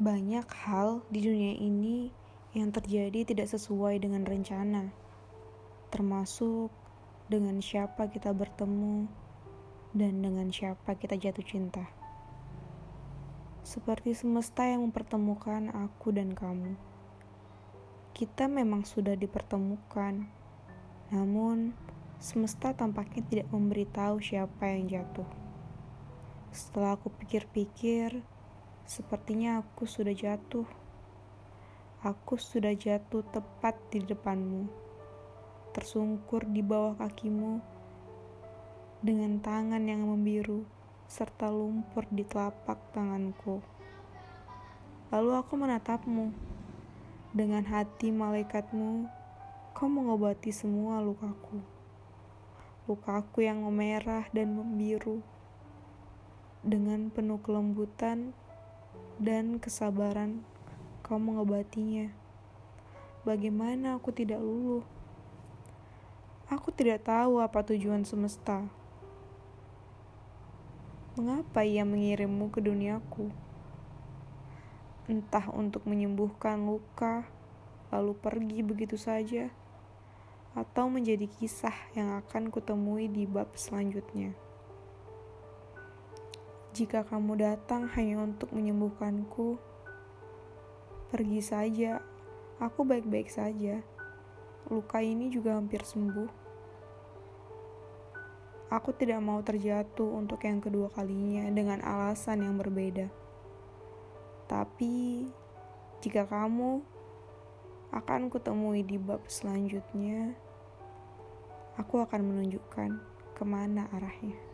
Banyak hal di dunia ini yang terjadi tidak sesuai dengan rencana, termasuk dengan siapa kita bertemu dan dengan siapa kita jatuh cinta. Seperti semesta yang mempertemukan aku dan kamu. Kita memang sudah dipertemukan, namun semesta tampaknya tidak memberitahu siapa yang jatuh. Setelah aku pikir-pikir, Sepertinya aku sudah jatuh. Aku sudah jatuh tepat di depanmu, tersungkur di bawah kakimu, dengan tangan yang membiru serta lumpur di telapak tanganku. Lalu aku menatapmu, dengan hati malaikatmu, kau mengobati semua lukaku. Lukaku yang memerah dan membiru, dengan penuh kelembutan dan kesabaran kau mengobatinya. Bagaimana aku tidak luluh? Aku tidak tahu apa tujuan semesta. Mengapa ia mengirimmu ke duniaku? Entah untuk menyembuhkan luka, lalu pergi begitu saja, atau menjadi kisah yang akan kutemui di bab selanjutnya. Jika kamu datang hanya untuk menyembuhkanku, pergi saja. Aku baik-baik saja. Luka ini juga hampir sembuh. Aku tidak mau terjatuh untuk yang kedua kalinya dengan alasan yang berbeda. Tapi, jika kamu akan kutemui di bab selanjutnya, aku akan menunjukkan ke mana arahnya.